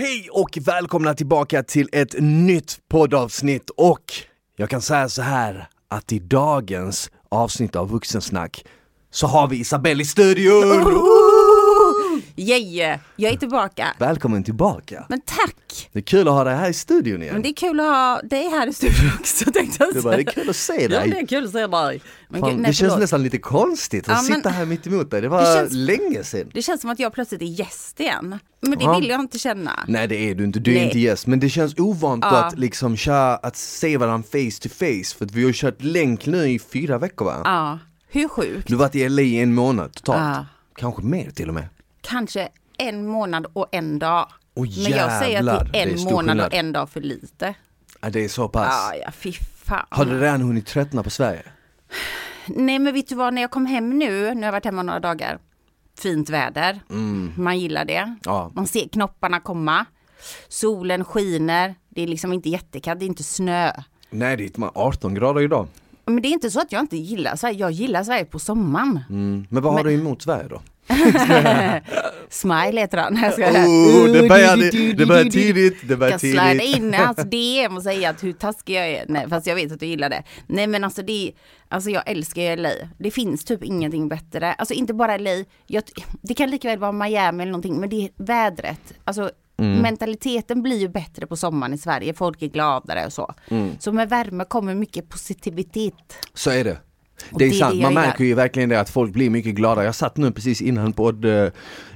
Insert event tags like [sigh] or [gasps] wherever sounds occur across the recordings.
Hej och välkomna tillbaka till ett nytt poddavsnitt och jag kan säga så här att i dagens avsnitt av Vuxensnack så har vi Isabelle i studion! [laughs] Yay! Jag är tillbaka. Välkommen tillbaka! Men tack! Det är kul att ha dig här i studion igen. Men det är kul att ha dig här i studion också tänkte jag Det, bara, det är kul att se Ja, det dig. är kul att se dig. Men Fan, gud, det nej, känns förlåt. nästan lite konstigt att Ja, sitta här mitt emot dig. Det var Det känns- länge sedan. Det känns som att jag plötsligt är gäst igen. Men det Ja. vill jag inte känna. Nej det är du inte, du är Nej. inte gäst. Men det känns ovant Ja. att liksom köra, att se varandra face to face. För att vi har kört länk nu i fyra veckor va? Ja, hur sjukt? Du har varit i LA i en månad totalt. Kanske mer till och med. Kanske en månad och en dag. Åh, Men jag säger jävlar, att det det är är en stor månad skillnad. och en dag för lite. Ja, det är så pass. Ja, ja, fy fan. Har du redan hunnit tröttna på Sverige? Nej, men vet du vad, när jag kom hem nu, nu har jag varit hemma några dagar. Fint väder, man gillar det. Mm. Ja. Man ser knopparna komma. Solen skiner, det är liksom inte jättekallt, det är inte snö. Nej det är 18 grader idag. Men det är inte så att jag inte gillar Sverige, jag gillar Sverige på sommaren. Mm. Men vad har du emot Sverige då? [laughs] Smile heter han. Jag Oh, det börjar, det börjar tidigt, det börjar Jag tidigt. in i hans [laughs] DM och säga att hur taskig jag är. Nej, fast jag vet att du gillar det. Nej men alltså det alltså jag älskar ju LA. Det finns typ ingenting bättre. Alltså inte bara LA, jag, det kan lika väl vara Miami eller någonting, men det är vädret. Alltså Mm. mentaliteten blir ju bättre på sommaren i Sverige, folk är gladare och så. Mm. Så med värme kommer mycket positivitet. Så är det. Det är det är sant, det man märker ju verkligen det att folk blir mycket gladare. Jag satt nu precis innan, podd, eh,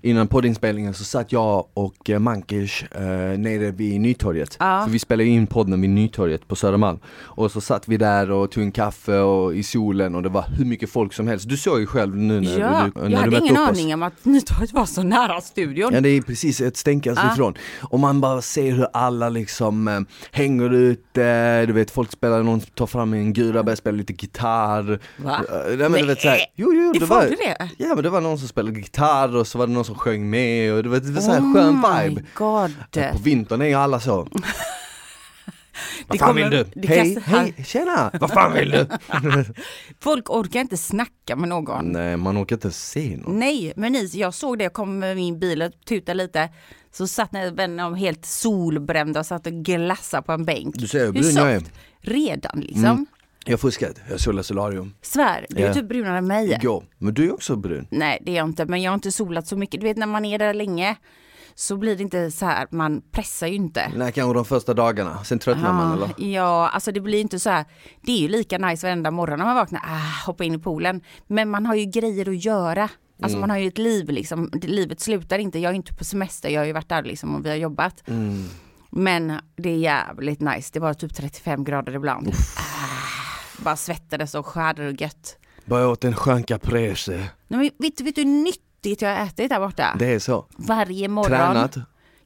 innan poddinspelningen så satt jag och eh, Mankers eh, nere vid Nytorget. Ja. För vi spelar ju in podden vid Nytorget på Södermalm. Och så satt vi där och tog en kaffe och i solen och det var hur mycket folk som helst. Du såg ju själv nu när Ja, du, när jag hade ingen aning om att Nytorget var så nära studion. Ja det är precis ett stänkas Ja. ifrån. Och man bara ser hur alla liksom eh, hänger ut, eh, du vet folk spelar, någon tar fram en gura, börjar spela lite gitarr. Va? Eh, nej, men du vet, så här, Nej. jo, jo, Det det var, det? Ja men det var någon som spelade gitarr och så var det någon som sjöng med och det var, det var så här skön Oh my vibe. God. På vintern är ju alla så. [laughs] Vad fan kommer- vill du? Hej, hej, tjena! [laughs] Vad fan vill du? [laughs] Folk orkar inte snacka med någon. Nej man orkar inte se någon. Nej, men ni, jag såg det, jag kom med min bil och tutade lite. Så satt ni vänner helt solbrända och satt och glassade på en bänk. Du ser hur brun jag är. Redan liksom. Mm. Jag fuskat, jag solar solarium. Svär, du är Ja. typ brunare än mig. Igår. Men du är också brun. Nej, det är jag inte, men jag har inte solat så mycket. Du vet när man är där länge så blir det inte så här, man pressar ju inte. Nej kanske de första dagarna, sen tröttnar man eller? Ja, ja, alltså det blir inte så här. Det är ju lika nice varenda morgon när man vaknar, ah, hoppa in i poolen. Men man har ju grejer att göra. Alltså man har ju ett liv liksom, livet slutar inte. Jag är inte på semester, jag har ju varit där liksom och vi har jobbat. Mm. Men det är jävligt nice, det var typ 35 grader ibland. Ah, bara svettades och gött. Bara åt en skön caprese. Nej, men vet, du- vet du hur nyttigt jag har ätit där borta? Det är så. Varje morgon. Tränat.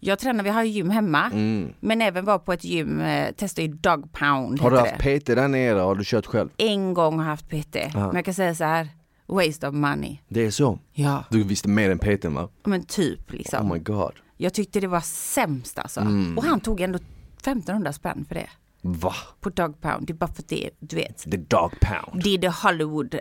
Jag tränar, vi har ju gym hemma. Mm. Men även var på ett gym, eh, testade ju dog pound. Har du haft. PT där nere? Har du kört själv? en gång har haft PT. Men jag kan säga så här, waste of money. Det är så? Ja, Du visste mer än PT va? men typ liksom. Oh my god. Jag tyckte det var sämst alltså. Mm. Och han tog ändå 1500 spänn för det. Va? På dog pound. Det är bara för att det, du vet. The dog pound. Det är det Hollywood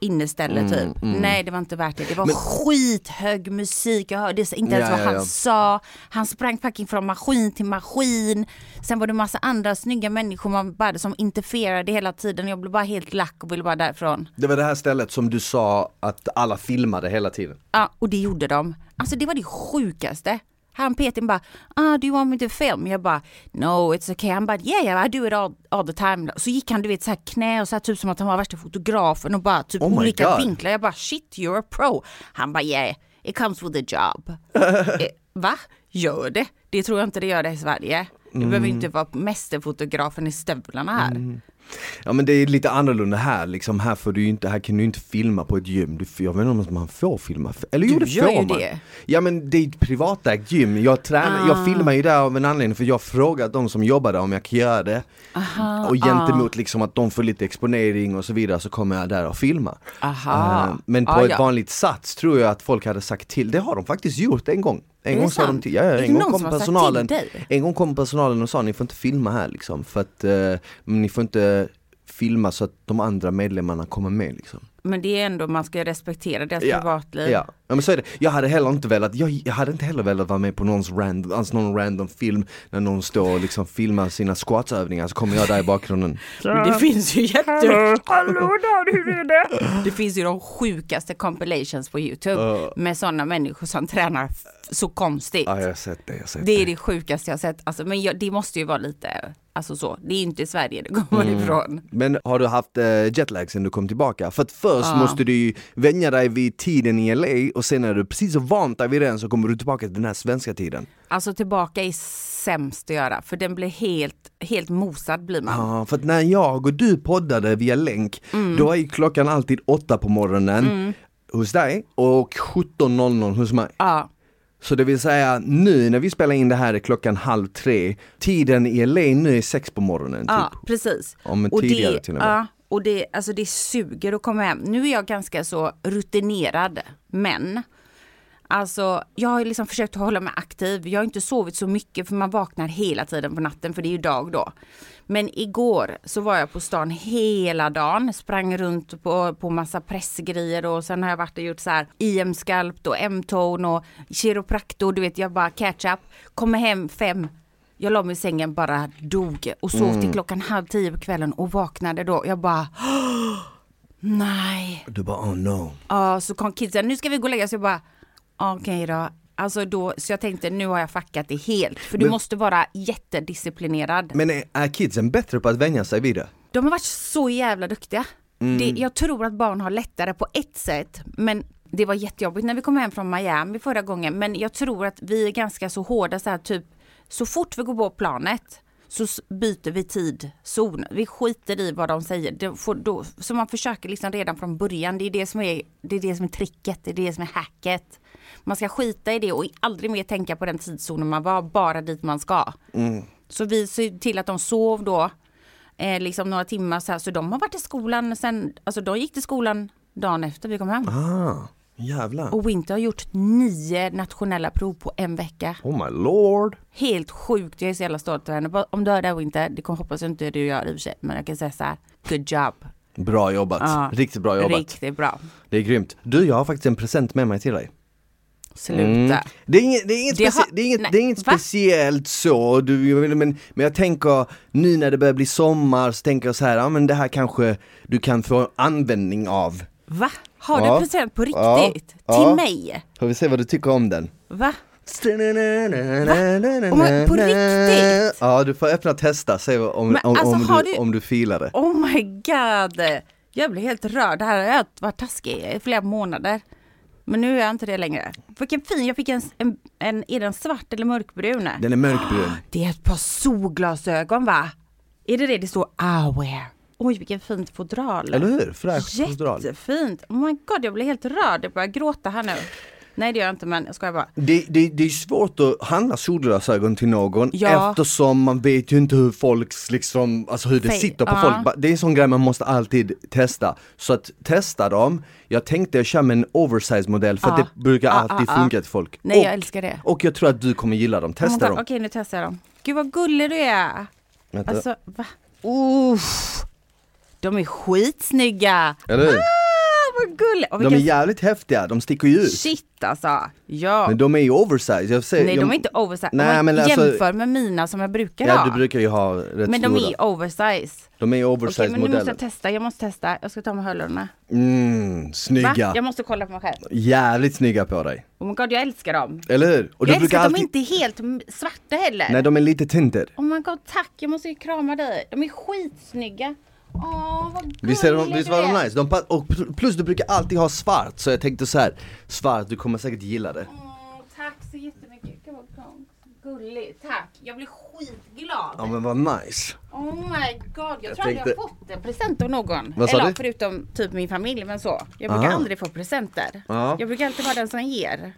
inneställe Mm, typ. Nej det var inte värt det. Det var skithög musik. Jag hörde inte ens Ja, vad ja, han ja. sa. Han sprang fucking från maskin till maskin. Sen var det massa andra snygga människor man bara som interferade hela tiden. Jag blev bara helt lack och ville bara därifrån. Det var det här stället som du sa att alla filmade hela tiden. Ja, och det gjorde de. Alltså det var det sjukaste. Han Peter bara, ah, do you want me to film? Jag bara, no it's okay. Han bara, yeah, yeah I do it all, all the time. Så gick han du vet så här knä och så här typ som att han var värsta fotografen och bara typ Oh olika God. vinklar. Jag bara, shit you're a pro. Han bara, yeah it comes with a job. [laughs] eh, va? Gör det? Det tror jag inte det gör det i Sverige. Du behöver Mm. ju inte vara mästerfotografen i stövlarna här. Ja men det är lite annorlunda här liksom, här får du inte, här kan du inte filma på ett gym. Du, jag vet inte om man får filma, eller jo det får ju man. det. Ja men det är ett privatägt gym, jag, tränar, jag Ah. filmar ju där av en anledning för jag har frågat de som jobbar där om jag kan göra det. Aha, och gentemot ah. liksom att de får lite exponering och så vidare så kommer jag där och filmar. Eh, Men på Ah, ett ja. vanligt sats tror jag att folk hade sagt till, det har de faktiskt gjort en gång. En gång sa de till, ja, en gång kom personalen, en gång kom personalen och sa ni får inte filma här liksom för att eh, ni får inte filma så att de andra medlemmarna kommer med liksom. Men det är ändå, man ska respektera deras Ja, privatliv. Ja, Ja men så är det, jag hade heller inte velat, jag, jag hade inte heller velat vara med på någons random, alltså någon random film när någon står och liksom filmar sina squatsövningar så kommer jag där i bakgrunden. [laughs] Men det finns ju jätte... Hallå där, hur är det? [laughs] Det finns ju de sjukaste compilations på Youtube med sådana människor som tränar så konstigt. Ja jag har sett det, jag har sett Det är det sjukaste jag har sett. Alltså, men jag, det måste ju vara lite, alltså så, det är inte Sverige det kommer Mm. ifrån. Men har du haft eh, jetlag sen du kom tillbaka? För att först måste du ju vänja dig vid tiden i LA och sen när du precis har vant dig vid den så kommer du tillbaka till den här svenska tiden. Alltså tillbaka är sämst att göra, för den blir helt, helt mosad blir man. Ja, för att när jag och du poddade via länk, då är klockan alltid åtta på morgonen hos dig och 17.00 hos mig. Ja, Så det vill säga nu när vi spelar in det här är klockan halv tre, tiden i LA nu är sex på morgonen typ. ja precis. Ja, men Och tidigare det, till och med. Ja, och det, alltså det suger att komma hem. Nu är jag ganska så rutinerad, men Alltså, jag har ju liksom försökt hålla mig aktiv. Jag har inte sovit så mycket för man vaknar hela tiden på natten för det är ju dag då. Men igår så var jag på stan hela dagen, sprang runt på, på massa pressgrejer och sen har jag varit och gjort så här IM-skalpt och M-tone och kiropraktor, du vet jag bara catch up. Kommer hem fem, jag la mig i sängen, bara dog och sov till klockan halv tio på kvällen och vaknade då. Jag bara [gasps] Nej. Du bara oh no. Ja, så kom kidsen, nu ska vi gå och lägga oss. Jag bara, okej då. Alltså då, så jag tänkte nu har jag fuckat det helt. För du Men- måste vara jättedisciplinerad. Men är, är kidsen bättre på att vänja sig vid det? De har varit så jävla duktiga. Det, jag tror att barn har lättare på ett sätt, men det var jättejobbigt när vi kom hem från Miami förra gången. Men jag tror att vi är ganska så hårda så här typ, så fort vi går på planet så byter vi tid, zon. Vi skiter i vad de säger. Får då, så man försöker liksom redan från början. Det är det som är, det är, det som är tricket, det är det som är hacket. Man ska skita i det och aldrig mer tänka på den tidszonen man var, bara dit man ska. Så vi ser till att de sov då, eh, liksom några timmar så här, så de har varit i skolan sen, alltså de gick till skolan dagen efter vi kom hem. Ah, jävlar. Och Winter har gjort nio nationella prov på en vecka. Oh my lord. Helt sjukt, jag är så jävla stolt över henne. Om du hör det här Winter, det kommer hoppas jag inte du gör i och för sig, men jag kan säga så här, good job. Bra jobbat. Ja. Riktigt bra jobbat. Riktigt bra. Det är grymt. Du, jag har faktiskt en present med mig till dig. Sluta. Mm. Det är inget, det är inget, Det specie- har- det är inget, nej, det är inget va? speciellt så, du, men, men jag tänker nu när det börjar bli sommar så tänker jag så här, ja men det här kanske du kan få användning av. Va? Har Ja. du present på Ja. riktigt? Ja. Till mig? Får vi se vad du tycker om den. Va? Om man- på riktigt? Ja, du får öppna och testa, se om, Men om, alltså, om, har du, du- om du filar det. Oh my god! Jag blir helt rörd. Det här har jag varit taskig i flera månader. Men nu är jag inte det längre. Vilken fin, jag fick en, en, en är den svart eller mörkbrun? Den är mörkbrun. [gasps] Det är ett par solglasögon va? Är det det det står Aware? Oj vilken fint fodral. Eller hur? Fräscht fodral. Jättefint. Oh my god jag blir helt rörd. Jag börjar gråta här nu. Nej det gör jag inte men jag skojar bara. Det, det, det är svårt att handla solglasögon till någon Ja. eftersom man vet ju inte hur folks liksom, alltså hur det Fej- sitter på ja. folk. Det är en sån grej man måste alltid testa. Så att testa dem, jag tänkte jag kör med en oversize modell för att Ja. det brukar Ja, alltid ja, ja. funka till folk. Nej och, jag älskar det. och jag tror att du kommer gilla dem, Oh testa dem. Okej nu testar jag dem. Gud vad gullig du är. Vänta. Alltså va? Uff. De är skitsnygga. Eller hur? Ah, vad gulligt. Och De är jävligt häftiga, de sticker ju ut. shit alltså. Ja. Men de är ju oversize. Jag säger, Nej de är inte oversize. Nej, Om man men alltså- jämför med mina som jag brukar Ja ha. du brukar ju ha rätt men de stora. är oversize. de är oversize men nu måste jag testa. Jag måste testa. Jag ska ta med hörlurarna. Mm, Va? snygga. Jag måste kolla på mig själv. Jävligt snygga på dig. Oh my god jag älskar dem. Eller hur? Och jag älskar att de alltid... inte är helt m- svarta heller. Nej de är lite tinted. Oh my god tack. Jag måste ju krama dig. De är skitsnygga. Åh vad gullig Visst, är de, visst var de nice? De, pa- och plus du brukar alltid ha svart, så jag tänkte så här, svart, du kommer säkert gilla det. Åh, tack så jättemycket. Gud vad gullig. Tack. Jag blir skitglad. Ja men vad nice. Oh my god, jag, tror aldrig jag har fått en present av någon. Vad sa Eller du? förutom typ min familj, men så. Jag brukar Aha. aldrig få presenter. Ja. Jag brukar alltid vara den som ger.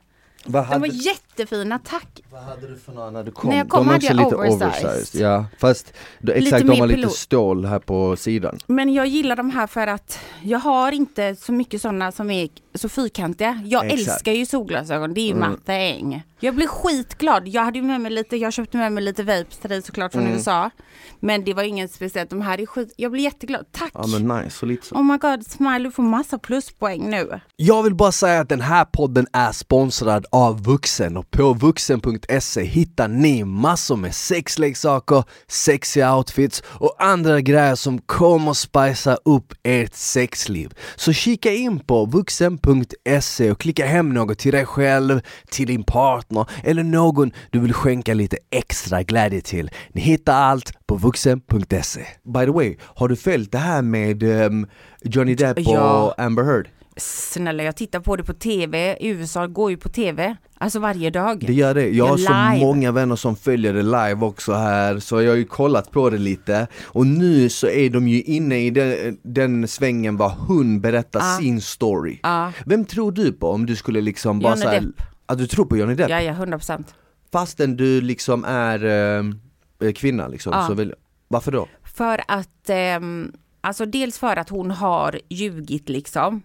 Vad De hade, var jättefina, tack. vad hade du för några när du kom? När jag kom de är hade också jag lite oversized. oversized. Ja, fast då, exakt, Lite de har lite stål här på sidan. Men jag gillar de här för att jag har inte så mycket sådana som är så fyrkantiga. Jag Exakt. älskar ju solglasögon, det är ju Mm. thing. Jag blev skitglad. Jag hade med mig lite, jag köpte med mig lite vapes till dig såklart från Mm. USA. Men det var inget speciellt, de här är skit, jag blir jätteglad. Tack! Ja men nice, så lite så. Oh my god, Smile du får massa pluspoäng nu. Jag vill bara säga att den här podden är sponsrad av Vuxen och på vuxen.se hittar ni massor med sexleksaker, sexiga outfits och andra grejer som kommer spicea upp ert sexliv. Så kika in på vuxen.se och klicka hem något till dig själv, till din partner eller någon du vill skänka lite extra glädje till. Ni hittar allt på vuxen.se. By the way, har du följt det här med ehm, Johnny Depp och Ja. Amber Heard? Snälla jag tittar på det på tv, USA går ju på tv, alltså varje dag. Det gör det. Jag har så Live. många vänner som följer det live också här, så jag har ju kollat på det lite. Och nu så är de ju inne i den, den svängen var hon berättar Ja. sin story. Ja. Vem tror du på om du skulle liksom bara Johnny så här, Depp. att du tror på Johnny Depp? Ja, ja, 100 procent. Fastän du liksom är eh, kvinna liksom, Ja. så vill, varför då? För att, ehm, alltså dels för att hon har ljugit liksom,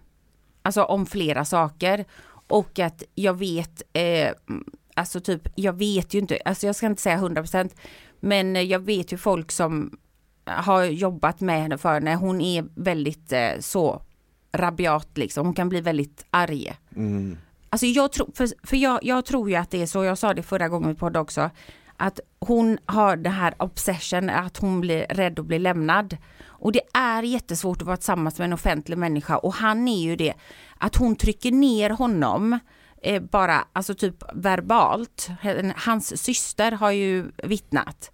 alltså om flera saker. Och att jag vet, eh, alltså typ, jag vet ju inte, alltså jag ska inte säga 100% men jag vet ju folk som har jobbat med henne för när hon är väldigt eh, så rabiat liksom, hon kan bli väldigt arg. Mm. Alltså jag tror, för, för jag, jag tror ju att det är så, jag sa det förra gången i podd också, att hon har det här obsession, att hon blir rädd att bli lämnad. Och det är jättesvårt att vara tillsammans med en offentlig människa och han är ju det, att hon trycker ner honom eh, bara, alltså typ verbalt. Hans syster har ju vittnat.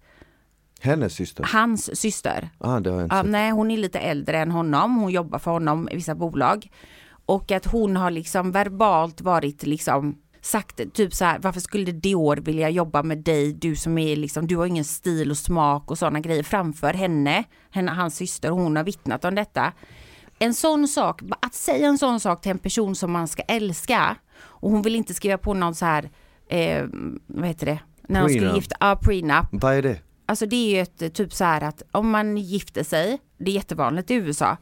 Hennes syster? Hans syster. Ah, det har jag inte Ja, sett. nej, hon är lite äldre än honom. Hon jobbar för honom i vissa bolag. Och att hon har liksom verbalt varit liksom sagt typ så här, varför skulle Dior vilja jobba med dig, du som är liksom, du har ingen stil och smak och sådana grejer framför henne, henne hans syster, hon har vittnat om detta. En sån sak, att säga en sån sak till en person som man ska älska och hon vill inte skriva på någon så här, eh, vad heter det, när de skulle gifta, ja prenup, Vad är det? Alltså det är ju ett typ så här att om man gifter sig, det är jättevanligt i USA,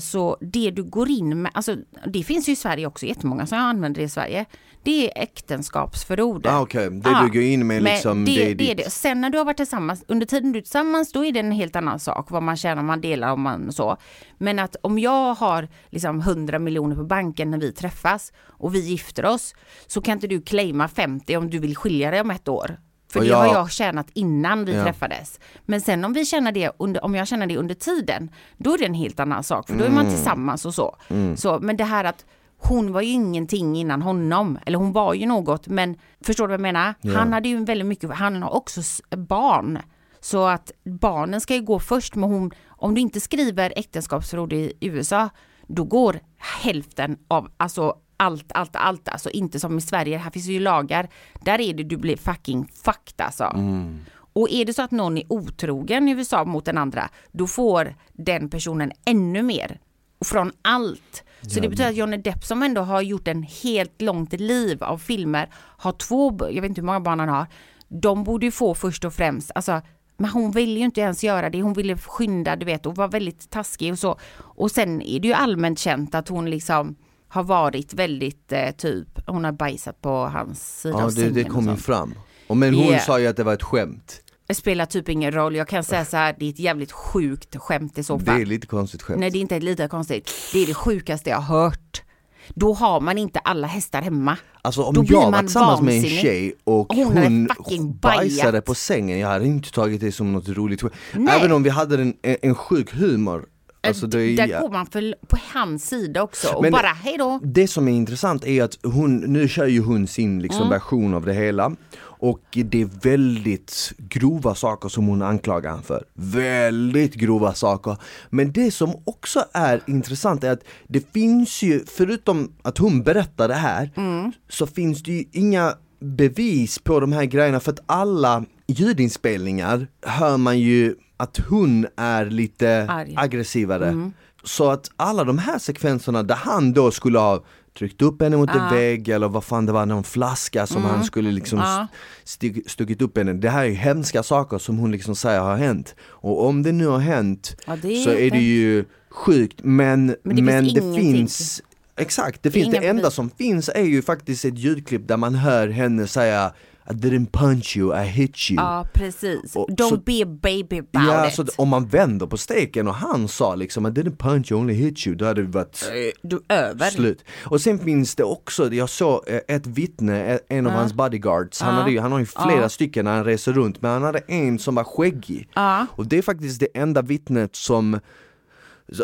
så det du går in med, alltså det finns ju i Sverige också, jättemånga som använder det i Sverige, det är äktenskapsförord. Ah, Okej, det Ja, du går in med liksom, det, det är ditt. det. Sen när du har varit tillsammans, under tiden du är tillsammans, då är det en helt annan sak. Vad man tjänar, man delar om man så. Men att om jag har liksom 100 miljoner på banken när vi träffas och vi gifter oss, så kan inte du claima 50 om du vill skilja dig om ett år. För Och det jag- har jag tjänat innan vi Ja. träffades. Men sen om vi tjänar det under, om jag tjänar det under tiden, då är det en helt annan sak. För då är man Mm. tillsammans och så. så. Men det här att hon var ju ingenting innan honom, eller hon var ju något, men förstår du vad jag menar? Ja. Han hade ju väldigt mycket, han har också barn. Så att barnen ska ju gå först, men hon, om du inte skriver äktenskapsförord i USA, då går hälften av, alltså allt, allt, allt, alltså inte som i Sverige, här finns ju lagar, där är det du blir fucking fucked alltså. Mm. Och är det så att någon är otrogen i USA mot den andra, då får den personen ännu mer. Från allt. Så det betyder att Johnny Depp som ändå har gjort en helt långt liv av filmer, har två, jag vet inte hur många barn han har, de borde ju få först och främst, alltså men hon ville ju inte ens göra det, hon ville skynda du vet och var väldigt taskig och så. Och sen är det ju allmänt känt att hon liksom har varit väldigt eh, typ, hon har bajsat på hans sida Ja, av det, sängen det och kom ju sånt. fram. Och men hon Yeah. sa ju att det var ett skämt. Det spelar typ ingen roll. Jag kan säga så här, det är ett jävligt sjukt skämt i så Det fall. är lite konstigt skämt. Nej, det är inte lite konstigt. Det är det sjukaste jag har hört. Då har man inte alla hästar hemma. Alltså om Då blir jag var man tillsammans med en vansinnig. tjej och Hon hade hon fucking bajsade bajat. på sängen, jag hade inte tagit det som något roligt skämt. Nej. Även om vi hade en, en, en sjuk humor. Alltså det, är- Där går man för, på hans sida också och bara hej då. det som är intressant är att hon, nu kör ju hon sin liksom Mm. version av det hela och det är väldigt grova saker som hon anklagar han för. Väldigt grova saker. Men det som också är intressant är att det finns ju, förutom att hon berättar det här, Mm. så finns det ju inga bevis på de här grejerna för att alla ljudinspelningar hör man ju att hon är lite Arg. aggressivare. Så att alla de här sekvenserna där han då skulle ha tryckt upp henne mot en vägg eller vad fan det var, någon flaska som han skulle liksom Ja. st- stuckit upp henne. Det här är ju hemska saker som hon liksom säger har hänt. Och om det nu har hänt Ja, det är så är det ju sjukt men, Men det men finns det finns Exakt, det finns inga det enda som finns är ju faktiskt ett ljudklipp där man hör henne säga I didn't punch you, I hit you. Ja precis. Och Don't så- be a baby about Ja, it. så om man vänder på steken och han sa liksom I didn't punch you, only hit you, då hade det varit du över. slut. Och sen finns det också, jag såg eh, ett vittne, eh, en av hans bodyguards, han, hade ju, han har ju flera stycken när han reser runt, men han hade en som var skäggig. Ja. Och det är faktiskt det enda vittnet som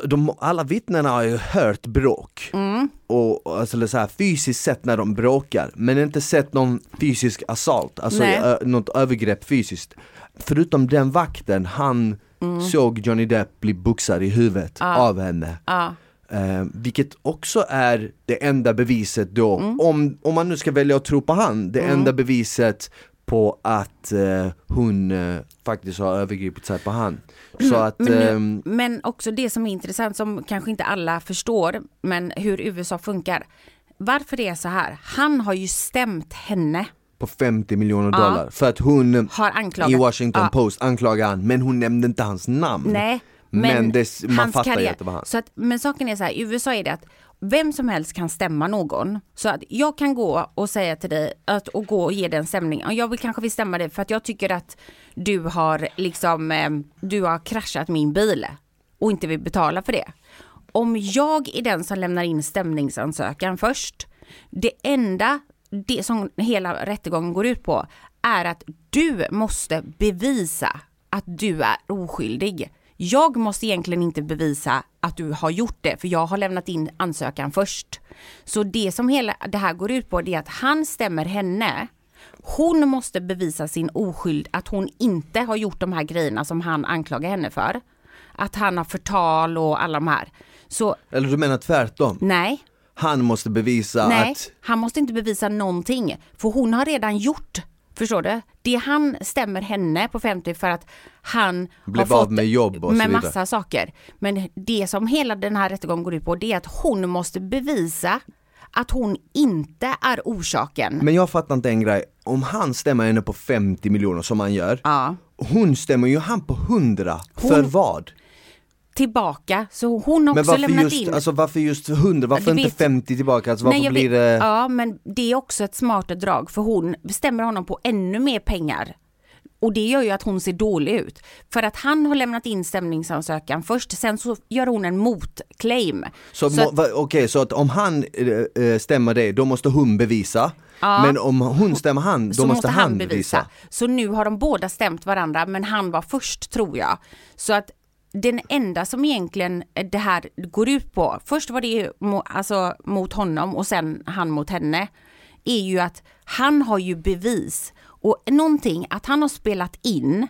de, alla vittnena har ju hört bråk, Mm. och, alltså, så här, fysiskt sett när de bråkar, men inte sett någon fysisk assault, alltså ö, något övergrepp fysiskt. Förutom den vakten, han Mm. såg Johnny Depp bli boxad i huvudet av henne. Ja. Eh, vilket också är det enda beviset då, Mm. om, om man nu ska välja att tro på han, det enda beviset på att eh, hon eh, faktiskt har övergripit sig på han. Så att, Mm. Men, ehm, nu, men också det som är intressant som kanske inte alla förstår, men hur USA funkar. Varför det är så här, han har ju stämt henne. på 50 miljoner dollar för att hon Har anklagat- i Washington ja. Post anklagar han, men hon nämnde inte hans namn. Nej, Men, men, det, man fattar ju att det var han. Så att, men saken är så här, i USA är det att vem som helst kan stämma någon. Så att jag kan gå och säga till dig att, och gå och ge dig en stämning. Jag vill kanske vill stämma dig för att jag tycker att du har liksom, eh, du har kraschat min bil och inte vill betala för det. Om jag är den som lämnar in stämningsansökan först, det enda det som hela rättegången går ut på är att du måste bevisa att du är oskyldig. Jag måste egentligen inte bevisa att du har gjort det för jag har lämnat in ansökan först. Så det som hela det här går ut på det är att han stämmer henne. Hon måste bevisa sin oskyld, att hon inte har gjort de här grejerna som han anklagar henne för. Att han har förtal och alla de här. Så Eller du menar tvärtom? nej, Han måste bevisa Nej, att han måste inte bevisa någonting. För hon har redan gjort, förstår du? Det han stämmer henne på 50 för att han Blev har fått med jobb och med massa saker. Men det som hela den här rättegången går ut på det är att hon måste bevisa att hon inte är orsaken. Men jag fattar inte en grej, om han stämmer henne på 50 miljoner som han gör, Ja. hon stämmer ju han på 100, för Hon- vad? Tillbaka, så hon har Men också varför lämnat just, in alltså varför just 100, varför inte vet- 50 tillbaka? Alltså, varför Nej, blir vet- det... Ja, men det är också ett smartare drag för hon bestämmer honom på ännu mer pengar. Och det gör ju att hon ser dålig ut. För att han har lämnat in stämningsansökan först, sen så gör hon en motclaim. Så, Så okej, så att om han eh, stämmer det, då måste hon bevisa. Men om hon stämmer han, då så måste han bevisa. Så nu har de båda stämt varandra, men han var först tror jag. Så att den enda som egentligen det här går ut på, först var det alltså, mot honom och sen han mot henne, är ju att han har ju bevis och någonting, att han har spelat in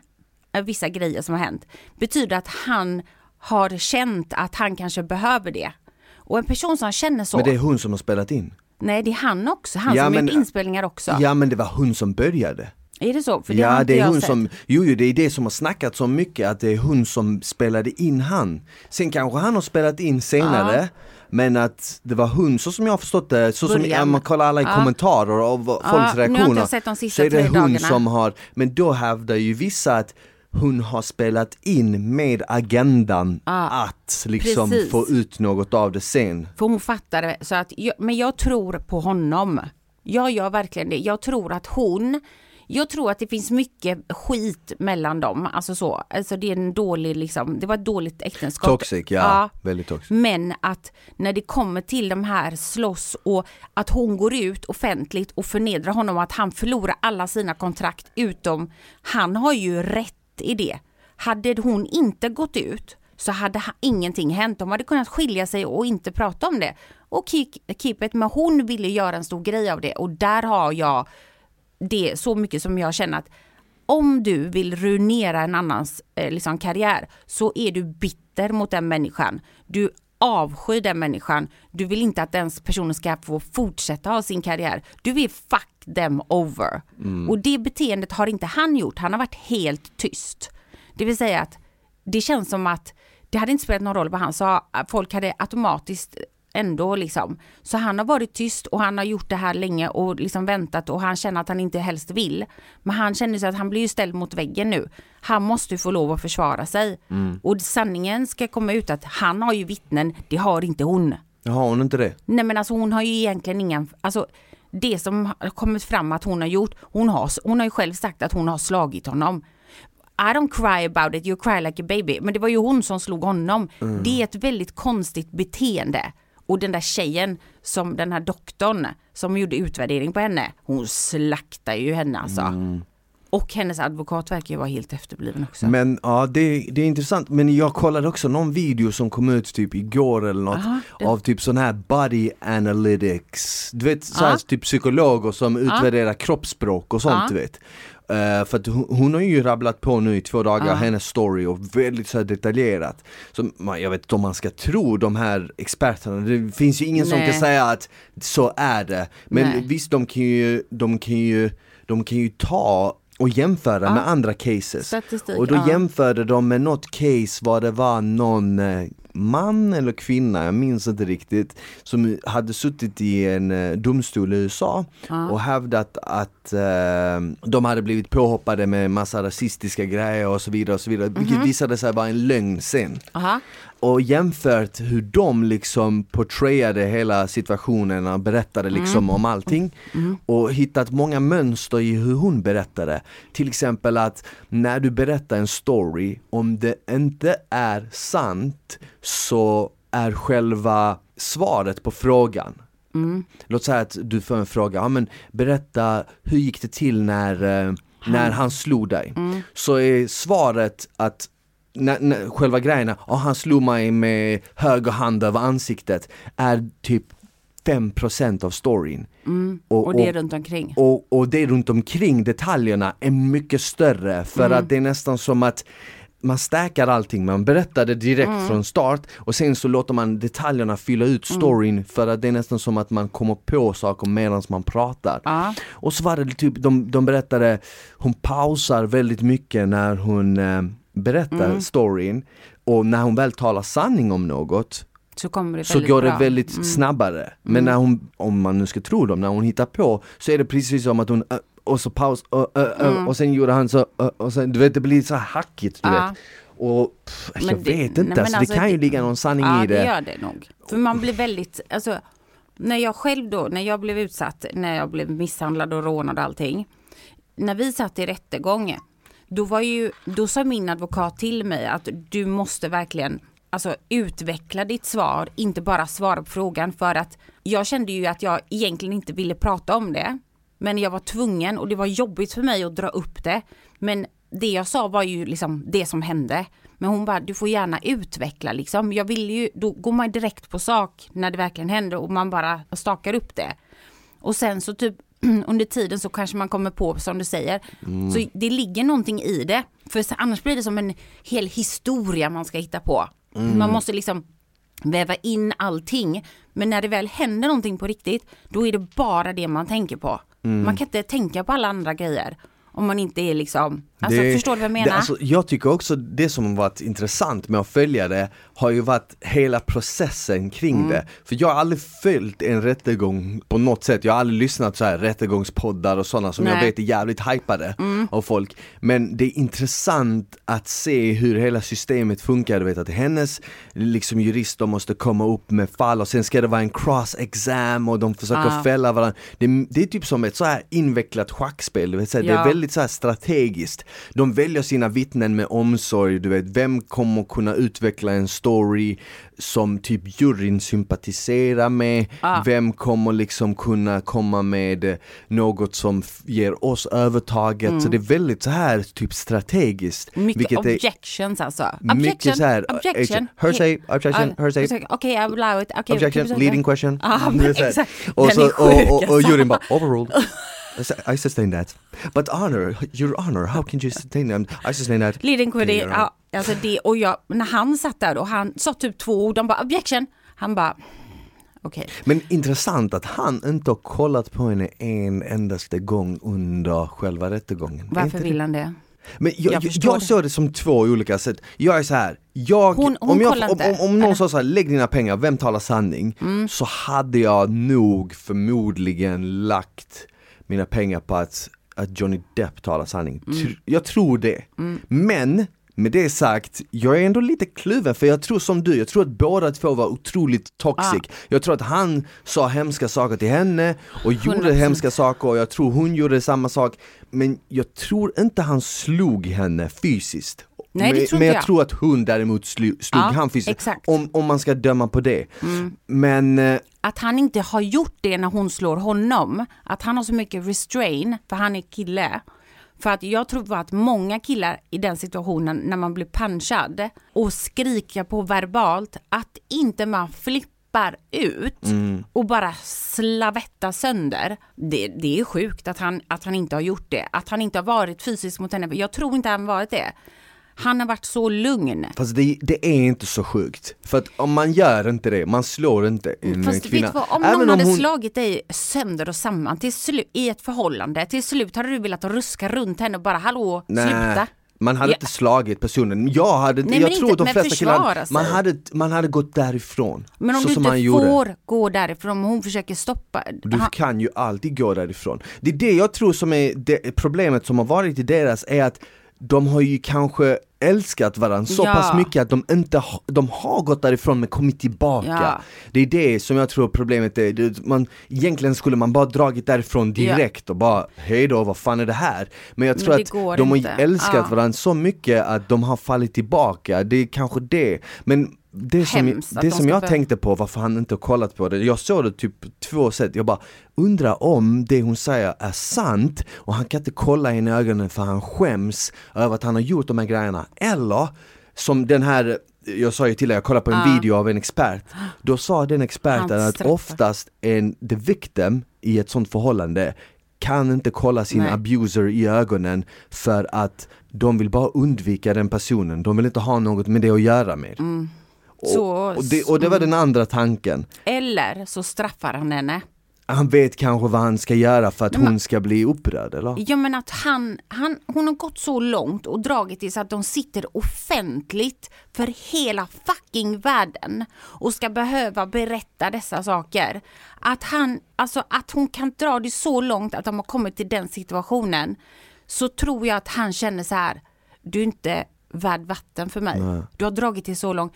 eh, vissa grejer som har hänt, betyder att han har känt att han kanske behöver det. Och en person som känner så, Men det är hon som har spelat in. nej det är han också, han Ja, som har men- gjort inspelningar också. Ja men det var hon som började. Är det så? För har Ja det är hon sett. som, jo, jo det är det som har snackat så mycket att det är hon som spelade in han. Sen kanske han har spelat in senare men att det var hon, så som jag har förstått det, så som om man kollar alla i Ja. kommentarer och Ja, folks reaktioner så är det hon dagarna. som har, men då hävdar ju vissa att hon har spelat in med agendan att liksom precis. få ut något av det sen. För hon fattar det. Så att men jag tror på honom. Jag gör verkligen det. Jag tror att hon jag tror att det finns mycket skit mellan dem. Alltså så. Alltså det är en dålig liksom, det var ett dåligt äktenskap. Toxic, ja. Väldigt toxic. Men att när det kommer till de här slåss och att hon går ut offentligt och förnedrar honom att han förlorar alla sina kontrakt utom han har ju rätt i det. Hade hon inte gått ut så hade ha- ingenting hänt. De hade kunnat skilja sig och inte prata om det. Och keep, keep it. Men hon ville göra en stor grej av det och där har jag det så mycket som jag känner att om du vill ruinera en annans eh, liksom, karriär så är du bitter mot den människan. Du avskyr den människan. Du vill inte att den personen ska få fortsätta ha sin karriär. Du vill fuck them over. Och det beteendet har inte han gjort. Han har varit helt tyst. Det vill säga att det känns som att det hade inte spelat någon roll vad han sa. Folk hade automatiskt ändå liksom. Så han har varit tyst och han har gjort det här länge och liksom väntat och han känner att han inte helst vill. Men han känner sig att han blir ju ställd mot väggen nu. Han måste ju få lov att försvara sig. Och sanningen ska komma ut att han har ju vittnen, det har inte hon. Har hon inte det? Nej men alltså hon har ju egentligen ingen, alltså det som har kommit fram att hon har gjort, hon har, hon har ju själv sagt att hon har slagit honom. I don't cry about it, you cry like a baby. Men det var ju hon som slog honom. Mm. Det är ett väldigt konstigt beteende. Och den där tjejen, som den här doktorn som gjorde utvärdering på henne, hon slaktar ju henne alltså. Mm. Och hennes advokat verkar ju vara helt efterbliven också. Men ja, det, det är intressant. Men jag kollade också någon video som kom ut typ igår eller något Aha, det- av typ sån här body analytics. Du vet så här, typ psykologer som utvärderar kroppsspråk och sånt Ja. du vet. Eh, för att hon, hon har ju rabblat på nu i två dagar, Ja. hennes story och väldigt så detaljerat. Så man, jag vet inte om man ska tro de här experterna, det finns ju ingen som Nej. kan säga att så är det. Men Nej. visst, de kan ju, de kan ju, de kan ju ta och jämföra Ja. med andra cases. Statistik, Och då ja. jämförde de med något case var det var någon eh, man eller kvinna, jag minns inte riktigt, som hade suttit i en eh, domstol i USA och hävdat att eh, de hade blivit påhoppade med massa rasistiska grejer och så vidare och så vidare, vilket Mhm. visade sig vara en lögn sen Aha. och jämfört hur de liksom portrayade hela situationen och berättade liksom om allting och hittat många mönster i hur hon berättade. Till exempel att när du berättar en story, om det inte är sant så är själva svaret på frågan Låt säga att du får en fråga, ja men berätta hur gick det till när, eh, när han slog dig? Så är svaret att när, när, själva grejen är, ja han slog mig med höger hand över ansiktet, är typ 5% av storyn. Och det runt omkring. Och, och det runt omkring detaljerna är mycket större för Mm. att det är nästan som att man stäkar allting, man berättar det direkt Mm. från start och sen så låter man detaljerna fylla ut Mm. storyn för att det är nästan som att man kommer på saker medan man pratar. Ja. Och så var det typ, de, de berättade, hon pausar väldigt mycket när hon eh, berättar Mm. storyn och när hon väl talar sanning om något Så kommer det så väldigt går bra. Mm. det väldigt snabbare. Men när hon, om man nu ska tro dem, när hon hittar på så är det precis som att hon och så paus, ö, ö, Mm. och sen gjorde han så, och sen, du vet det blir så hackigt du Ja. vet. Och pff, jag det- vet inte, nej, alltså, alltså, det kan ju ligga någon sanning ja, i det. det gör det nog. För man blir väldigt, alltså, när jag själv då, när jag blev utsatt, när jag blev misshandlad och rånad och allting. När vi satt i rättegång, då var ju, då sa min advokat till mig att du måste verkligen Alltså utveckla ditt svar, inte bara svara på frågan för att jag kände ju att jag egentligen inte ville prata om det. Men jag var tvungen och det var jobbigt för mig att dra upp det. Men det jag sa var ju liksom det som hände. Men hon bara, du får gärna utveckla liksom. Jag vill ju, då går man direkt på sak när det verkligen händer och man bara stakar upp det. Och sen så typ [clears throat] under tiden så kanske man kommer på, som du säger, så det ligger någonting i det. För annars blir det som en hel historia man ska hitta på. Man måste liksom väva in allting. Men när det väl händer någonting på riktigt, då är det bara det man tänker på. Man kan inte tänka på alla andra grejer. Om man inte är liksom, alltså Det- förstår du vad jag menar? Det, alltså, jag tycker också det som varit intressant med att följa det har ju varit hela processen kring Mm. det. För jag har aldrig följt en rättegång på något sätt, jag har aldrig lyssnat så här rättegångspoddar och sådana som jag Nej. Mm. vet är jävligt hypade av folk. Men det är intressant att se hur hela systemet funkar, du vet att hennes liksom jurister måste komma upp med fall och sen ska det vara en cross exam och de försöker Ja. fälla varandra. Det, det är typ som ett så här invecklat schackspel, du vet, så här, det är Ja. Väldigt så strategiskt. De väljer sina vittnen med omsorg, du vet, vem kommer kunna utveckla en story som typ juryn sympatiserar med, Ah. vem kommer liksom kunna komma med något som ger oss övertaget, så det är väldigt så här typ strategiskt. Mm. Mycket vilket är- objections alltså. mycket Objection, så här, objection. hearsay, objection, hearsay. Okej, I allow it. Okay, Objection, okay, leading question. Mm, [laughs] men här. exakt. Och, så, och, och, och juryn bara [laughs] overruled. I sustain that. But honor, your honor, how can you sustain that? I sustain that. Okay, right. ja, alltså det, och jag, när han satt där och han sa typ två ord, de bara objection. Han bara, okej. Men intressant att han inte har kollat på henne en endaste gång under själva rättegången. Varför det- vill han det? Men jag, Jag jag, såg det som två olika sätt. Jag är så här. Jag, Hon- hon om, jag, om, om, om någon sa så här, lägg dina pengar, vem talar sanning? Mm. Så hade jag nog förmodligen lagt mina pengar på att, att Johnny Depp talar sanning. Mm. Jag tror det. Men med det sagt, jag är ändå lite kluven för jag tror som du, jag tror att båda två var otroligt toxic. Jag tror att han sa hemska saker till henne och gjorde 100%. hemska saker och jag tror hon gjorde samma sak. Men jag tror inte han slog henne fysiskt. Nej, det men, tror men jag jag. tror att hon däremot slog, slog Ja, han fysiskt. Mm. Om, om man ska döma på det. Men eh, Att han inte har gjort det när hon slår honom, att han har så mycket restrain, för han är kille. För att jag tror att många killar i den situationen när man blir punchad och skriker på verbalt, att inte man flippar ut och bara slavettar sönder. Det, det är sjukt att han, att han inte har gjort det. Att han inte har varit fysisk mot henne. Jag tror inte han varit det. Han har varit så lugn. Fast det, det är inte så sjukt. För att om man gör inte det, man slår inte en Fast kvinna. vet du vad, om Även någon hade hon- slagit dig sönder och samman till i ett förhållande, till slut hade du velat ruska runt henne och bara hallå, sluta. man hade Ja. inte slagit personen. Jag hade Nej, jag tror inte- de flesta sig. man hade, man hade gått därifrån. Men om så du som inte gjorde. får gå därifrån, om hon försöker stoppa. Du han, kan ju alltid gå därifrån. Det är det jag tror som är det problemet som har varit i deras är att de har ju kanske älskat varandra så Ja. pass mycket att de inte de har gått därifrån men kommit tillbaka. Ja. Det är det som jag tror problemet är. Man, egentligen skulle man bara dragit därifrån direkt och bara hej då, vad fan är det här? Men jag Men tror det att de har inte. älskat Ja. varandra så mycket att de har fallit tillbaka, det är kanske det. Men det som, Hemskt det de som jag börja- tänkte på varför han inte har kollat på det, jag såg det typ två sätt, jag bara undrar om det hon säger är sant och han kan inte kolla henne i ögonen för han skäms över att han har gjort de här grejerna. Eller som den här, jag sa ju till dig, jag kollade på en Ja. video av en expert, då sa den experten att oftast en the victim i ett sånt förhållande kan inte kolla sin Nej. abuser i ögonen för att de vill bara undvika den personen, de vill inte ha något med det att göra med. Mm. Och, och, det, och det var den andra tanken. eller så straffar han henne. Han vet kanske vad han ska göra för att Nej, men- hon ska bli upprörd eller? Ja men att han, han, hon har gått så långt och dragit det så att de sitter offentligt för hela fucking världen och ska behöva berätta dessa saker. Att han, alltså att hon kan dra det så långt att de har kommit till den situationen så tror jag att han känner så här, du är inte värd vatten för mig. Du har dragit det så långt,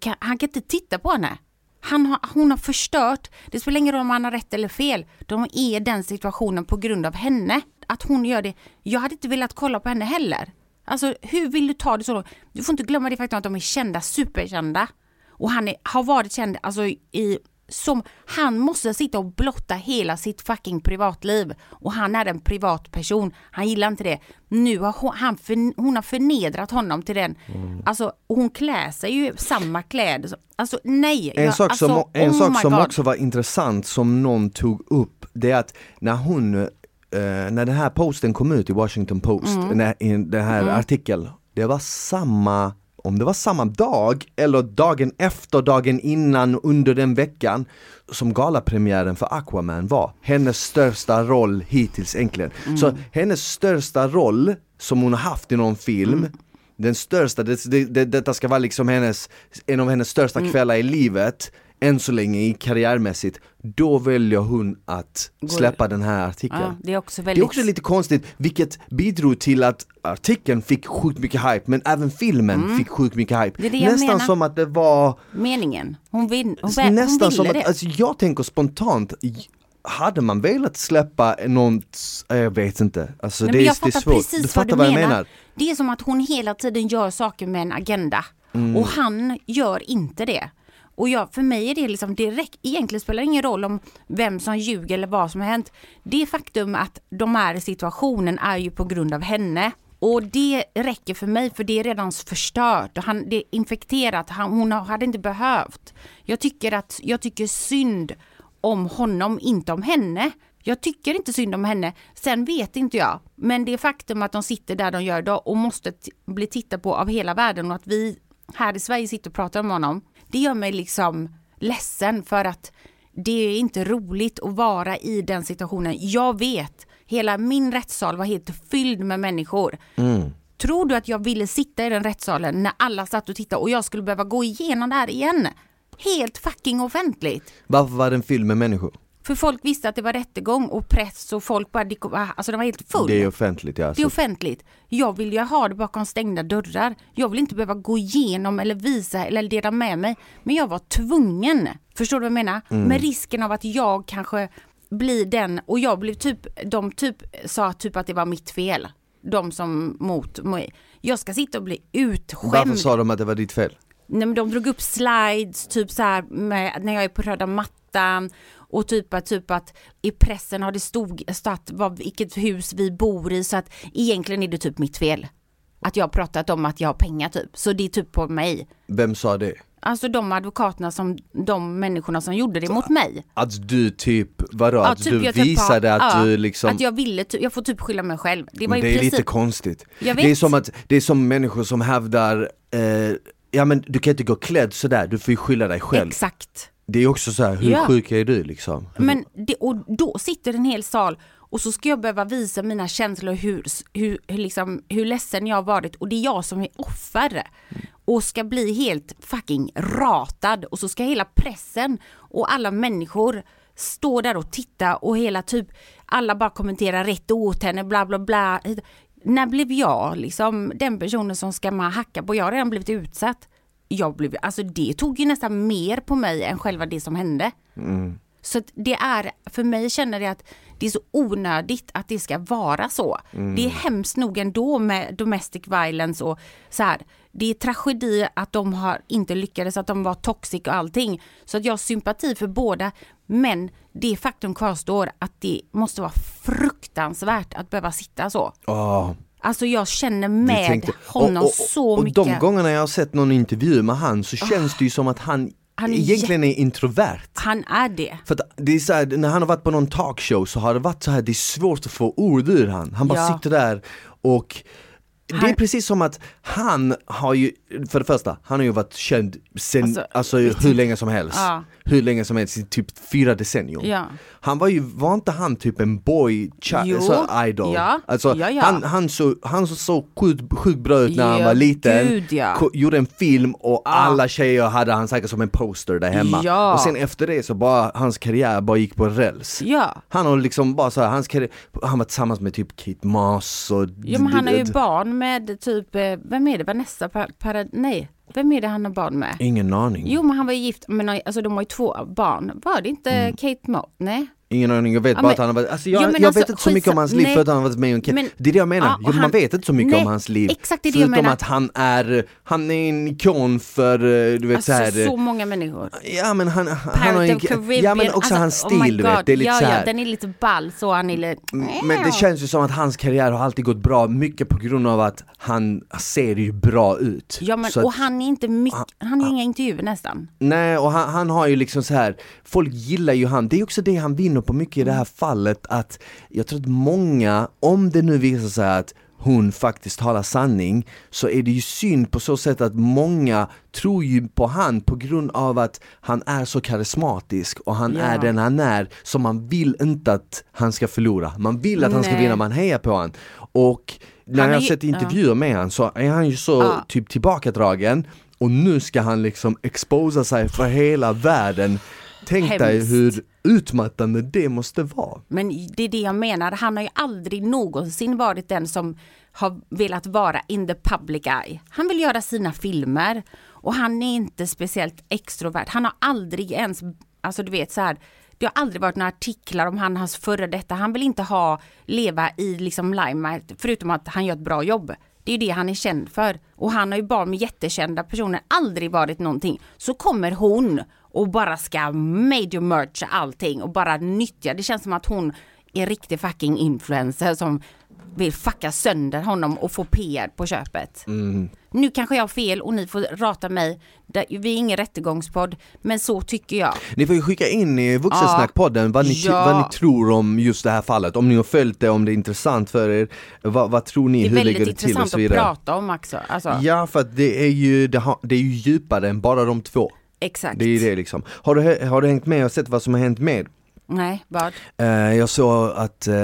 kan, han kan inte titta på henne. Han har, hon har förstört, det spelar ingen roll om han har rätt eller fel, de är i den situationen på grund av henne. Att hon gör det, jag hade inte velat kolla på henne heller. Alltså hur vill du ta det så långt? Du får inte glömma det faktum att de är kända, superkända. Och han är, har varit känd alltså i som, han måste sitta och blotta hela sitt fucking privatliv. Och han är en privatperson, han gillar inte det. Nu har hon, han för, hon har förnedrat honom till den. Alltså hon klär sig ju samma kläder. Alltså nej. En jag, sak alltså, som, en oh sak som God. också var intressant som någon tog upp, det är att när hon, eh, när den här posten kom ut i Washington Post, Mm. när, den här artikeln, det var samma, om det var samma dag eller dagen efter, dagen innan, under den veckan som galapremiären för Aquaman var. Hennes största roll hittills egentligen. Mm. Så hennes största roll som hon har haft i någon film Mm. den största, det, det, det, detta ska vara liksom hennes, en av hennes största Mm. kvällar i livet än så länge i karriärmässigt, då väljer hon att släppa den här artikeln. Ja, det är också Det väldigt... är också lite konstigt, vilket bidrog till att artikeln fick sjukt mycket hype, men även filmen fick sjukt mycket hype. Mm. Det det jag Nästan menar. som att det var, meningen. Hon, vin, hon, hon nästan som det. att, alltså jag tänker spontant, hade man velat släppa något, eh, jag vet inte, alltså Nej, det, men är, jag det är svårt. precis du vad fattar du vad jag menar. menar? Det är som att hon hela tiden gör saker med en agenda. Mm. Och han gör inte det. Och jag, för mig är det liksom direkt, egentligen spelar det ingen roll om vem som ljuger eller vad som har hänt. Det faktum att de är i situationen är ju på grund av henne. Och det räcker för mig för det är redan förstört. Han, det är infekterat, han, hon hade inte behövt. Jag tycker, att, jag tycker synd om honom, inte om henne. Jag tycker inte synd om henne. Sen vet inte jag. Men det faktum att de sitter där de gör idag och måste bli tittade på av hela världen och att vi här i Sverige sitter och pratar om honom. Det gör mig liksom ledsen för att det är inte roligt att vara i den situationen. Jag vet, hela min rättssal var helt fylld med människor. Tror du att jag ville sitta i den rättssalen när alla satt och tittade och jag skulle behöva gå igenom det här igen? Helt fucking offentligt. Varför var den fylld med människor? För folk visste att det var rättegång och press och folk bara, kom- alltså de var helt full. Det är offentligt ja. Det är Så. offentligt. Jag vill ju ha det bakom stängda dörrar. Jag vill inte behöva gå igenom eller visa eller dela med mig. Men jag var tvungen. Förstår du vad jag menar? Mm. Med risken av att jag kanske blir den och jag blev typ, de typ sa typ att det var mitt fel. De som mot mig. Jag ska sitta och bli utskämd. Varför sa de att det var ditt fel? Nej, men de drog upp slides, typ så här med, när jag är på röda mattan och typ att, typ att i pressen har det stod, stått vad, vilket hus vi bor i så att egentligen är det typ mitt fel. Att jag har pratat om att jag har pengar typ, så det är typ på mig. Vem sa det? Alltså de advokaterna som, de människorna som gjorde det mot mig. Att du typ, vadå? Ja, att typ du typ visade har- att ja, du liksom Att jag ville, ty- jag får typ skylla mig själv. Det var det är princip, lite konstigt. Det är som att, det är som människor som hävdar, eh, ja men du kan inte gå klädd sådär, du får ju skylla dig själv. exakt. Det är också så här, hur Ja. sjuk är du liksom? Men det, och då sitter en hel sal och så ska jag behöva visa mina känslor hur, hur, hur, liksom, hur ledsen jag har varit och det är jag som är offer. Och ska bli helt fucking ratad och så ska hela pressen och alla människor stå där och titta och hela typ alla bara kommenterar rätt åt henne bla bla bla. När blev jag liksom den personen som ska man hacka på? Jag har redan blivit utsatt. Jag blev, alltså det tog ju nästan mer på mig än själva det som hände. Så att det är, för mig känner jag att det är så onödigt att det ska vara så. Det är hemskt nog ändå med domestic violence och så här. Det är tragedi att de har inte lyckades, att de var toxic och allting. Så att jag har sympati för båda. Men det faktum kvarstår att det måste vara fruktansvärt att behöva sitta så. Åh, Alltså jag känner med tänkte- honom och, och, så och, mycket. Ah. Och de gångerna jag har sett någon intervju med han så känns det ju som att han, Han är egentligen är introvert. Han är det. För att det är så här, när han har varit på någon talkshow så har det varit så här, det är svårt att få ord ur han. Han bara Ja. sitter där och det är Han- precis som att han har ju, för det första, han har ju varit känd sen, alltså, Alltså, hur länge som helst. Ja. Hur länge som helst, typ fyra decennier. Ja. Han var ju, var inte han typ en boy så idol? Ja. Alltså. Han, han, så, han såg sjukt sjukt bra ut när han var liten, gud, gjorde en film och alla tjejer hade han säkert som en poster där hemma. Och sen efter det så bara, hans karriär bara gick på räls. Han har liksom bara så här, hans karriär, han var tillsammans med typ Kate Moss och Ja men han har ju barn med typ, eh, vem är det, Vanessa Pa- Parad, nej, vem är det han har barn med? Ingen aning. Jo men han var ju gift, men alltså de har ju två barn, var det inte Mm. Kate Moss? Nej? Ingen aning, jag vet Ja, bara men- att han har varit, alltså jag, Ja, men jag alltså, vet inte så mycket om hans liv nej. för att han har varit med i en. Men- Det är det jag menar, Ja, jo, man han- vet inte så mycket nej, om hans liv. exakt, det är det jag Förutom menar. att han är, han är en ikon för, du vet Alltså såhär så många människor. Ja men han, han har en, ja men också alltså, hans oh stil du vet, det är lite ja, så ja, här. den är lite ball så, han är lite... Men det känns ju som att hans karriär har alltid gått bra, mycket på grund av att han ser ju bra ut. Ja men Så och att- han är inte mycket, han har inga intervjuer nästan. Nej och han, han har ju liksom så här folk gillar ju han, det är också det han vinner på mycket i det här fallet att jag tror att många, om det nu visar sig att hon faktiskt talar sanning så är det ju synd på så sätt att många tror ju på han på grund av att han är så karismatisk och han Ja. är den han är så man vill inte att han ska förlora, man vill att han ska Nej. vinna, man hejar på han och när Han jag är har ju- sett intervjuer med han så är han ju så Ja. typ tillbakadragen och nu ska han liksom exposa sig för hela världen Tänk dig Hemskt. hur utmattande det måste vara Men det är det jag menar, han har ju aldrig någonsin varit den som har velat vara in the public eye. Han vill göra sina filmer och han är inte speciellt extrovert. Han har aldrig ens, alltså du vet så här, det har aldrig varit några artiklar om han, hans före detta. Han vill inte ha, leva i liksom limelight, förutom att han gör ett bra jobb. Det är det han är känd för. Och han har ju barn med jättekända personer, aldrig varit någonting. Så kommer hon och bara ska major mercha allting och bara nyttja. Det känns som att hon är riktig fucking influencer som vill fucka sönder honom och få PR på köpet. Nu kanske jag har fel och ni får rata mig. Det- Vi är ingen rättegångspodd, men så tycker jag. Ni får ju skicka in i Vuxensnackpodden vad, ni, Ja. vad ni tror om just det här fallet, om ni har följt det, om det är intressant för er, vad, vad tror ni, Det är hur ligger väldigt det till och intressant så att vidare prata om också. Alltså, Ja för att det är ju, det, har, det är ju djupare än bara de två Exakt. Det är det liksom Har du, har du hängt med och sett vad som har hänt med? Nej, vad? Eh, jag såg att eh,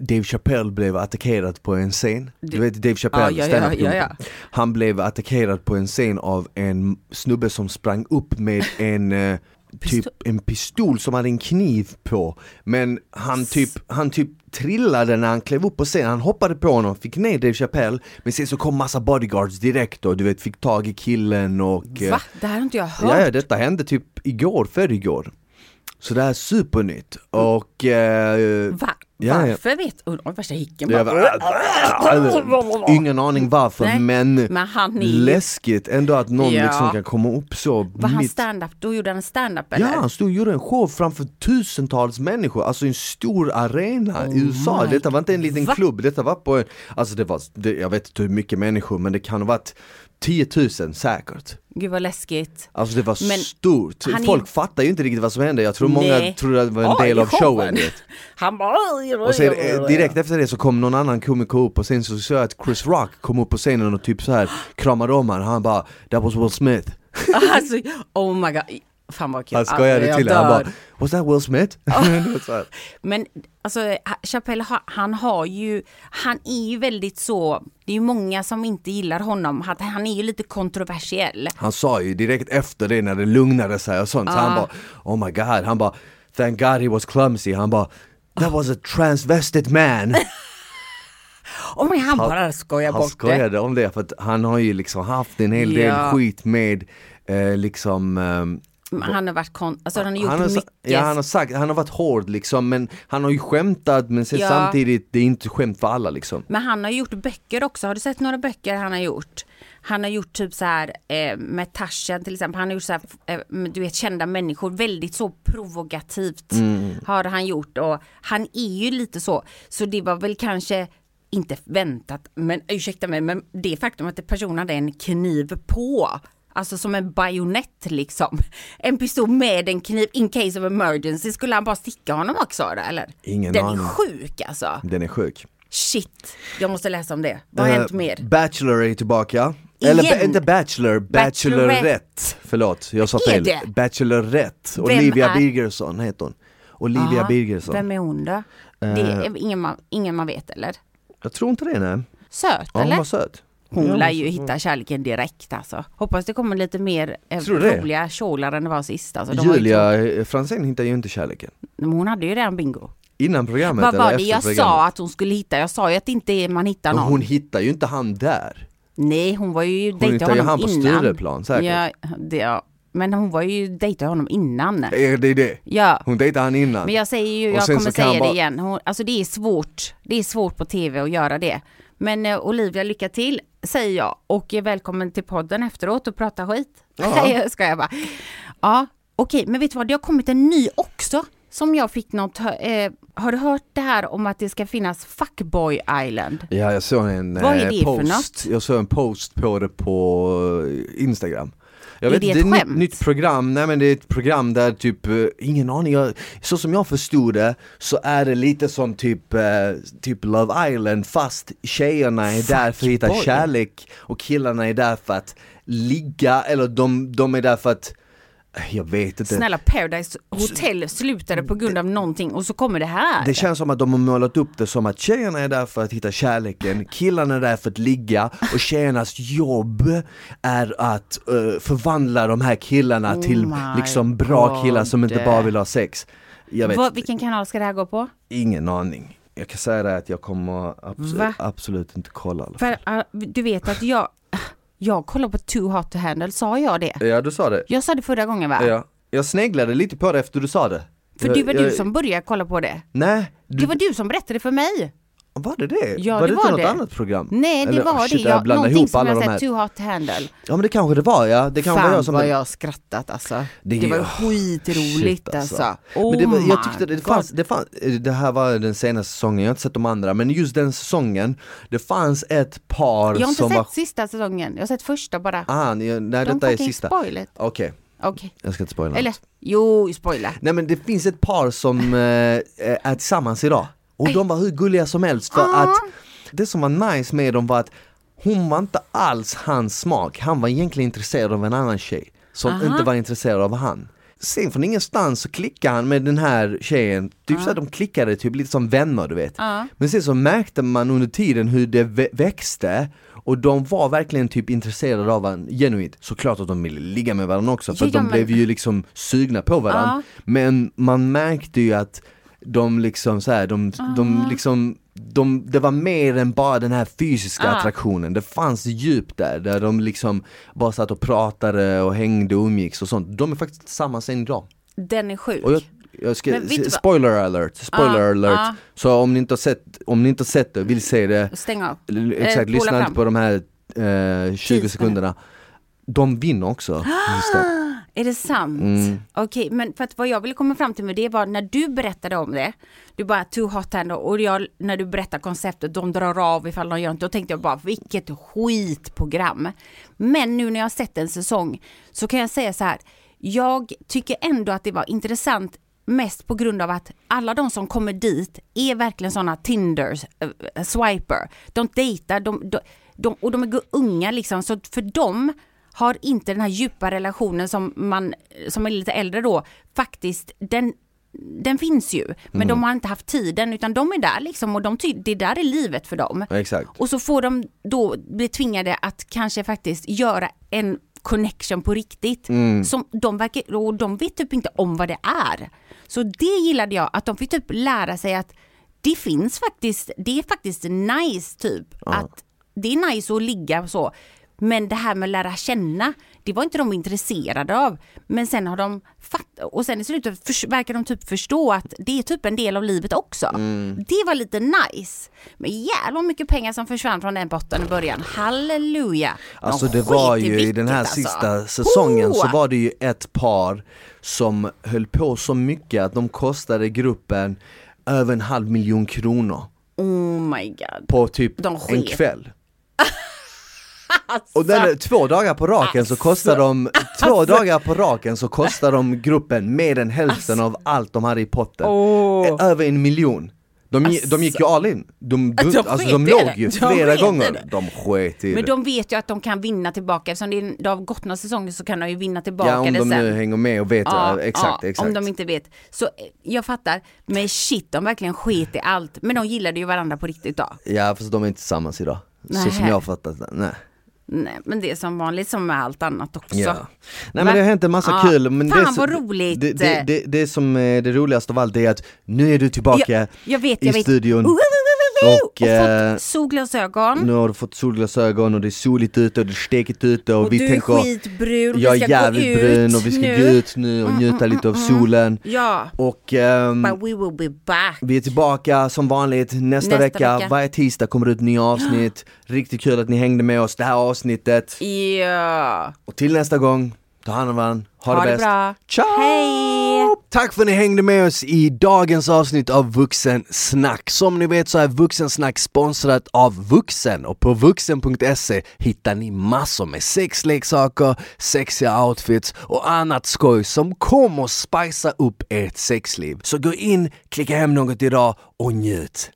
Dave Chappelle blev attackerad på en scen. Du vet Dave Chappelle, Ja, ja, ja. Han blev attackerad på en scen av en snubbe som sprang upp med en, eh, typ en pistol som hade en kniv på. Men han typ, han typ trillade när han klev upp på scenen, han hoppade på honom, fick ner Dave Chappelle Men sen så kom massa bodyguards direkt och du vet fick tag i killen och eh, Va? Det här har inte jag hört. Ja, detta hände typ igår, för igår. Så det här är supernytt och... Eh, Va? Ja, ja. Varför vet... Oh, värsta hicken bara. var, ingen aning varför Nej, men, men han är- läskigt ändå att någon Ja. liksom kan komma upp så Var han mitt stand-up? Då gjorde han stand-up eller? Ja, han stod och gjorde en show framför tusentals människor, alltså en stor arena i USA. Oh my Detta var inte en liten Va? klubb, detta var på en, alltså det var, det, jag vet inte hur mycket människor men det kan ha varit 10 000 säkert. Gud vad läskigt. Alltså det var Men stort, han är- folk fattar ju inte riktigt vad som hände, jag tror många Nej. trodde att det var en Oj, del av showen. [laughs] Han bara... Och sen eh, direkt efter det så kom någon annan komiker upp och sen så såg jag att Chris Rock kom upp på scenen och typ så här kramade om honom, han bara 'That was Will Smith' [laughs] Alltså, oh my god. Fan vad kul. Han skojade Jag till det, han bara 'Was that Will Smith?' [laughs] [laughs] Men alltså Chappelle, ha- han har ju, han är ju väldigt så, det är ju många som inte gillar honom, han är ju lite kontroversiell. Han sa ju direkt efter det när det lugnade sig och sånt, så han bara Oh my god, han bara Thank God he was clumsy, han bara That was a transvested man [laughs] Oh my, han bara skojar Han bort det. skojade om det för att han har ju liksom haft en hel del Ja. skit med eh, liksom Men Han har varit kon, alltså han har gjort han har, mycket. Ja han har sagt, han har varit hård liksom men han har ju skämtat men Ja. samtidigt, det är inte skämt för alla liksom Men han har gjort böcker också. Har du sett några böcker han har gjort? Han har gjort typ så här eh, med Tarzan till exempel. Han har gjort så här, eh, du vet kända människor. Väldigt så provokativt har han gjort och han är ju lite så. Så det var väl kanske inte väntat, men ursäkta mig, men det faktum att personen hade en kniv på. Alltså som en bajonett liksom. [laughs] En pistol med en kniv in case of emergency. Skulle han bara sticka honom också då, eller? Ingen Den aning. är sjuk alltså. Den är sjuk Shit, jag måste läsa om det. Vad har Eh, hänt mer? Bachelor är tillbaka. Eller ba- inte Bachelor, Bachelorette. Bachelorette. Förlåt, jag sa Är fel. det? Bachelorette. Vem Olivia är- Birgersson heter hon. Olivia Birgersson. Vem är hon då? Det Eh. är ingen man, ingen man vet eller? Jag tror inte det nej. Söt Ja, hon eller? var söt. Hon lär ju hitta kärleken direkt alltså. Hoppas det kommer lite mer eh, Tror du det? roliga kjolar än det var sist. Alltså, de var ju Julia eh, Franzén hittar ju inte kärleken. Men hon hade ju redan bingo. Innan programmet Vad eller var det efter jag programmet? sa att hon skulle hitta? Jag sa ju att det inte man hittar Men någon. hon hittar ju inte han där. Nej, hon var ju Hon dejtade honom han på innan. Stureplan säkert. Ja, det, ja. Men hon var ju dejtade honom innan. Är det det? Ja. Hon dejtar han innan. Men jag säger ju, jag kommer säga bara- det igen. Hon, alltså det är svårt. Det är svårt på tv att göra det. Men eh, Olivia, lycka till säger jag. Och är välkommen till podden efteråt och prata skit. Ja. [laughs] Nej, jag skojar bara. Ja, okej, men vet du vad? Det har kommit en ny också. Som jag fick något, eh, har du hört det här om att det ska finnas Fuckboy Island? Ja, jag såg en Vad är eh, det för post. något? Jag såg en post på det på eh, Instagram. Jag Är vet det inte, ett det är ett nytt, program, nej men det är ett program där typ, eh, ingen aning, jag, så som jag förstod det så är det lite som typ, eh, typ Love Island fast tjejerna är där för att hitta Fuckboy. kärlek och killarna är där för att ligga eller de, de är där för att, jag vet inte. Snälla Paradise Hotel slutade på grund av någonting och så kommer det här. Det känns som att de har målat upp det som att tjejerna är där för att hitta kärleken, killarna är där för att ligga och tjejernas jobb är att eh, förvandla de här killarna Oh till liksom bra killar som inte God. bara vill ha sex. Jag vet Vad, vilken kanal ska det här gå på? ingen aning. Jag kan säga det att jag kommer abs- Va? absolut inte kolla. För uh, du vet att jag, jag kollar på Too Hot to Handle, sa jag det? Ja du sa det. Jag sa det förra gången va? Ja. Jag sneglade lite på det efter du sa det. För det var jag, du som började kolla på det. Nej, du, Det var du som berättade för mig. Var det det? Ja, var det det var inte något det. annat program? Nej, det Eller, var oh, shit, det. Jag Jag, någonting ihop som alla jag sett. Too Hot to Handle. Ja men det kanske det var ja, det kanske var Fan jag som vad jag skrattat alltså. Det Det, var oh, skitroligt shit, alltså. alltså. Oh Men det, var- jag tyckte det fanns, det fanns, det här var den senaste säsongen, jag har inte sett de andra, men just den säsongen, det fanns ett par Jag har inte som sett var... sista säsongen, jag har sett första bara. Ah, nej, nej De detta är sista. Okej, Okej. jag ska inte spoila Eller, något. jo, spoila. Nej men det finns ett par som eh, är tillsammans idag, och de var hur gulliga som helst för att det som var nice med dem var att hon var inte alls hans smak, han var egentligen intresserad av en annan tjej som Aha. inte var intresserad av han. sen från ingenstans så klickade han med den här tjejen, typ så att de klickade typ lite som vänner du vet. Ja. Men sen så märkte man under tiden hur det vä- växte och de var verkligen typ intresserade av varandra genuint. Såklart att de ville ligga med varandra också för Ja, de men- blev ju liksom sugna på varandra. Men man märkte ju att de liksom så här, de, de liksom de, det var mer än bara den här fysiska Ah. attraktionen, det fanns djup där, där de liksom bara satt och pratade och hängde och umgicks och sånt. De är faktiskt tillsammans än idag. Den är sjuk. Jag, jag ska, spoiler alert, spoiler Ah, alert. ah. Så om ni inte har sett, om ni inte har sett det, vill se det, Stäng av. Eh, Exakt, spola lyssna inte på de här eh, 20 Tio sekunderna. De vinner också. [gasps] Det. Är det sant? Mm. Okej, men för att vad jag ville komma fram till med det var när du berättade om det, du bara too hot hand och jag, när du berättar konceptet, de drar av ifall de gör inte, då tänkte jag bara vilket skitprogram. Men nu när jag har sett en säsong så kan jag säga så här, jag tycker ändå att det var intressant mest på grund av att alla de som kommer dit är verkligen sådana Tinders, äh, swiper. De dejtar, de, de, de, och de är unga liksom, så för dem har inte den här djupa relationen som man, som är lite äldre då, faktiskt, den, den finns ju. Men de har inte haft tiden utan de är där liksom och de det där är livet för dem. Exakt. Och så får de då bli tvingade att kanske faktiskt göra en connection på riktigt. Som de verkar, och de vet typ inte om vad det är. Så det gillade jag, att de fick typ lära sig att det finns faktiskt, det är faktiskt nice typ. Att det är nice att ligga så. Men det här med att lära känna, det var inte de intresserade av. Men sen har de fattat, och sen i slutet förs- verkar de typ förstå att det är typ en del av livet också. Det var lite nice. Men jävlar mycket pengar som försvann från den potten i början. Halleluja. De Alltså det skit var ju i den här alltså. sista säsongen så Oh! var det ju ett par som höll på så mycket att de kostade gruppen över en halv miljon kronor Oh my god. på typ De en kväll. Alltså, Och den, två dagar på raken så kostar de, två dagar på raken så kostar de gruppen mer än hälften av allt de hade i potten. Åh. Över en miljon. De, gi- de gick ju all in, de, De alltså, de i låg det. ju De flera i gånger. det. De sket i men det. de vet ju att de kan vinna tillbaka, eftersom det, är- det har gått några säsonger så kan de ju vinna tillbaka Ja om det de sen. nu hänger med och vet, ja, exakt, ja, exakt. Om de inte vet. Så eh, jag fattar, men shit de verkligen sket i allt. Men de gillade ju varandra på riktigt då. Ja fast de är inte tillsammans idag. Så Nähä. som jag har fattat det, nej. Nej, men det är som vanligt som med allt annat också. Ja. Nej men det har hänt en massa Ja. kul men Fan, det, som- vad roligt. Det, det, det, det som är det roligaste av allt är att nu är du tillbaka jag, jag vet, i jag vet. studion uh, och, och, eh, fått solglasögon. Nu har du fått solglasögon och det är soligt ute och det är stekigt ute och, och vi du tänker är skitbrun, Jag är jävligt brun och vi ska nu. gå ut nu och njuta lite av solen Ja, och ehm, but we will be back. vi är tillbaka som vanligt nästa, Nästa vecka. vecka. varje tisdag kommer det ut nya avsnitt Riktigt kul att ni hängde med oss det här avsnittet Ja. och till nästa gång, ta hand om varandra, ha, Ha det det bäst bra. Ciao! Hej! Tack för att ni hängde med oss i dagens avsnitt av Vuxensnack. Som ni vet så är Vuxensnack sponsrat av Vuxen och på vuxen.se hittar ni massor med sexleksaker, sexiga outfits och annat skoj som kommer spicea upp ert sexliv. Så gå in, klicka hem något idag och njut!